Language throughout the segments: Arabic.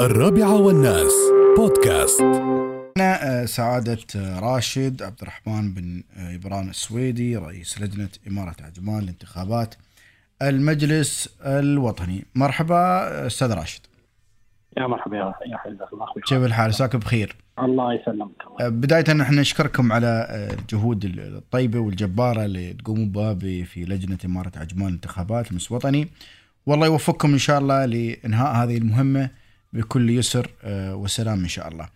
الرابعة والناس. بودكاست. أنا آه، سعادة آه، راشد عبد الرحمن بن آه، إبراهيم السويدي رئيس لجنة إمارة عجمان لانتخابات المجلس الوطني. مرحبا أستاذ راشد. يا مرحبا يا يا حياك الله أخوي. كيف الحال؟ عساك بخير؟ الله يسلمك الله بداية نحن نشكركم على الجهود الطيبة والجبارة اللي تقومون بها في لجنة إمارة عجمان الانتخابات المجلس الوطني. والله يوفقكم إن شاء الله لإنهاء هذه المهمة. بكل يسر آه، وسلام إن شاء الله.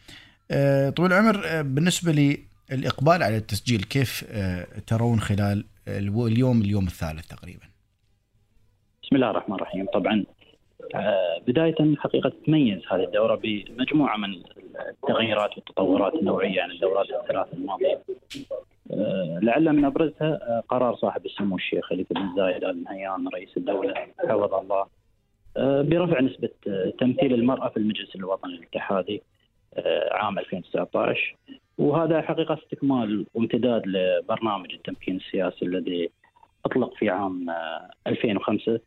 آه، طويل العمر آه، بالنسبة للإقبال على التسجيل كيف ترون خلال اليوم اليوم الثالث تقريبا؟ بسم الله الرحمن الرحيم. طبعا بداية حقيقة تميز هذه الدورة بمجموعة من التغييرات والتطورات النوعية عن الدورات الثلاث الماضية. لعل من أبرزها قرار صاحب السمو الشيخ خليفة بن زايد آل نهيان رئيس الدولة حفظه الله برفع نسبة آه، تمثيل المرأة في المجلس الوطني الاتحادي آه، عام 2019 وهذا حقيقة استكمال وامتداد لبرنامج التمكين السياسي الذي أطلق في عام آه، 2005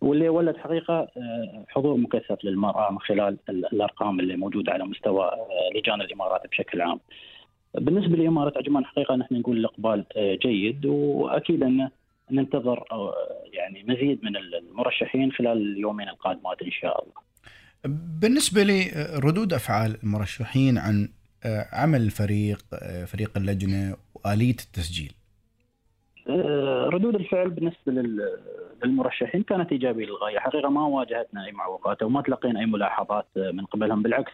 واللي ولد حقيقة آه، حضور مكثف للمرأة من خلال ال- الأرقام اللي موجودة على مستوى آه، لجان الإمارات بشكل عام. بالنسبة لإمارة عجمان حقيقة نحن نقول الإقبال آه، جيد. وأكيد أن ننتظر يعني مزيد من المرشحين خلال اليومين القادمات إن شاء الله. بالنسبة لردود أفعال المرشحين عن آه، عمل الفريق آه، فريق اللجنة وآلية التسجيل. آه، ردود الفعل بالنسبة لل- للمرشحين كانت إيجابية للغاية، حقيقة ما واجهتنا أي معوقات أو ما تلقينا أي ملاحظات من قبلهم. بالعكس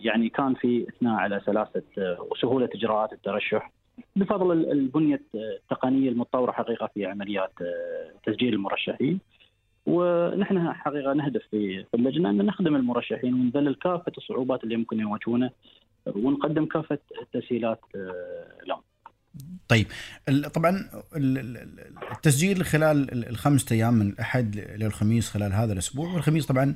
يعني كان في إثناء على سلاسة وسهولة إجراءات الترشح. بفضل ال- البنية التقنية المتطورة حقيقة في عمليات آه، تسجيل المرشحين ونحن حقيقة نهدف في اللجنة أن نخدم المرشحين ونذلل كافه الصعوبات اللي ممكن يواجهونها ونقدم كافة التسهيلات آه، لهم. طيب طبعا ال- ال- التسجيل خلال ال- الخمسة أيام من الأحد للخميس خلال هذا الأسبوع والخميس طبعا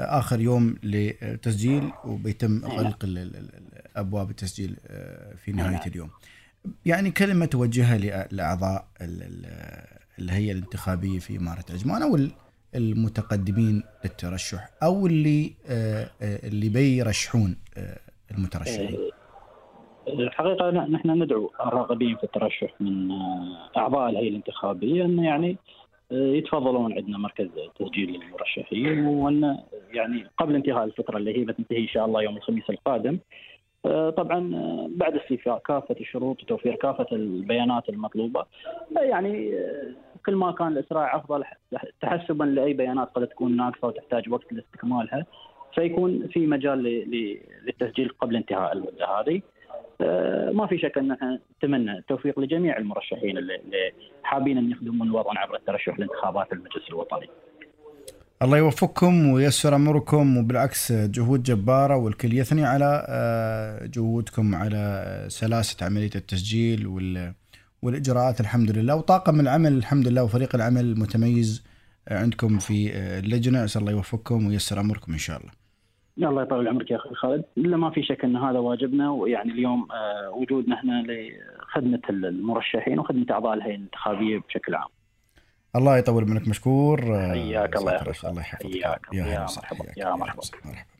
آخر يوم للتسجيل وبيتم غلق ال- ابواب التسجيل آه، في نهاية اليوم. يعني كلمة توجهها لأعضاء ال- ال- الهيئة الانتخابية في إمارة عجمان أو ال- المتقدمين للترشح أو اللي آه، آه، اللي بيرشحون آه، المترشحين. الحقيقة ن- نحن ندعو الراغبين في الترشح من أعضاء الهيئة الانتخابية أن يعني يتفضلون عندنا مركز تسجيل للمرشحين وأن يعني قبل انتهاء الفترة اللي هي بتنتهي إن شاء الله يوم الخميس القادم طبعا آه، بعد استيفاء كافة الشروط وتوفير كافة البيانات المطلوبة آه، يعني آه، كل ما كان الإسراع أفضل تحسبا لأي بيانات قد تكون ناقصة وتحتاج وقت لاستكمالها فيكون في مجال للتسجيل قبل انتهاء المدة هذه. آه، ما في شك ان نتمنى التوفيق لجميع المرشحين اللي حابين أن يخدمون الوطن عبر الترشح لانتخابات المجلس الوطني. الله يوفقكم وييسر أمركم وبالعكس جهود جبارة والكل يثني على آه، جهودكم على آه، سلاسة عملية التسجيل وال والإجراءات الحمد لله وطاقم العمل الحمد لله وفريق العمل المتميز آه، عندكم في اللجنة أسأل الله يوفقكم وييسر أمركم إن شاء الله. الله يطول عمرك يا أخي خالد، إلا ما في شك أن هذا واجبنا ويعني اليوم وجودنا هنا لخدمة المرشحين وخدمة أعضاء الهيئة الانتخابية بشكل عام. الله يطول منك مشكور حياك الله يا. الله يحفظك حياك. يا. مرحبا. يا مرحبا. مرحبا.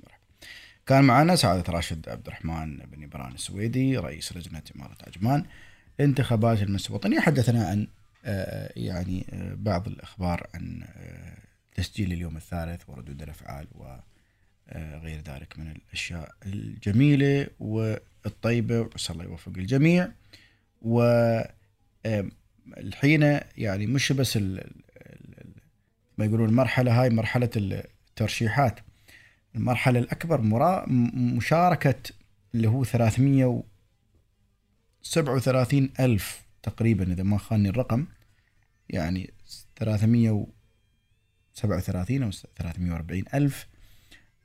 كان معنا سعادة راشد عبد الرحمن بن إبراهيم السويدي رئيس لجنة إمارة عجمان لانتخابات المجلس الوطني حدثنا عن آه، يعني آه، بعض الأخبار عن آه، تسجيل اليوم الثالث وردود الأفعال وغير ذلك من الأشياء الجميلة والطيبة وأسأل الله يوفق الجميع والحين يعني مش بس ال- ال- ما يقولون المرحلة هاي مرحلة الترشيحات. المرحلة الأكبر مرا م- مشاركة اللي هو 337 ألف تقريبا إذا ما خاني الرقم. يعني 337 أو 340 ألف.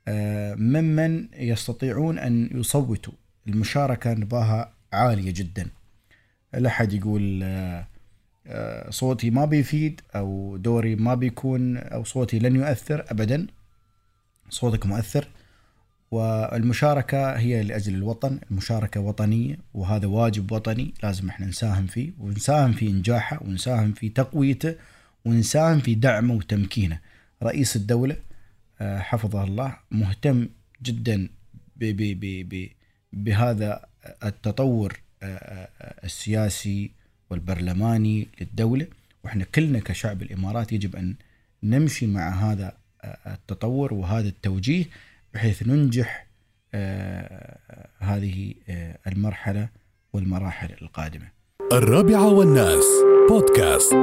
آه، ممن يستطيعون أن يصوتوا. المشاركة نباها عالية جدا. لا أحد يقول آه، صوتي ما بيفيد أو دوري ما بيكون أو صوتي لن يؤثر أبدا. صوتك مؤثر. والمشاركة هي لأجل الوطن. المشاركة وطنية وهذا واجب وطني لازم إحنا نساهم فيه ونساهم في إنجاحه ونساهم في تقويته ونساهم في دعمه وتمكينه. رئيس الدولة آه، حفظه الله مهتم جدا ب ب ب ب بهذا التطور آه، السياسي والبرلماني للدولة وإحنا كلنا كشعب الإمارات يجب أن نمشي مع هذا التطور وهذا التوجيه بحيث ننجح هذه المرحلة والمراحل القادمة. الرابعة والناس بودكاست.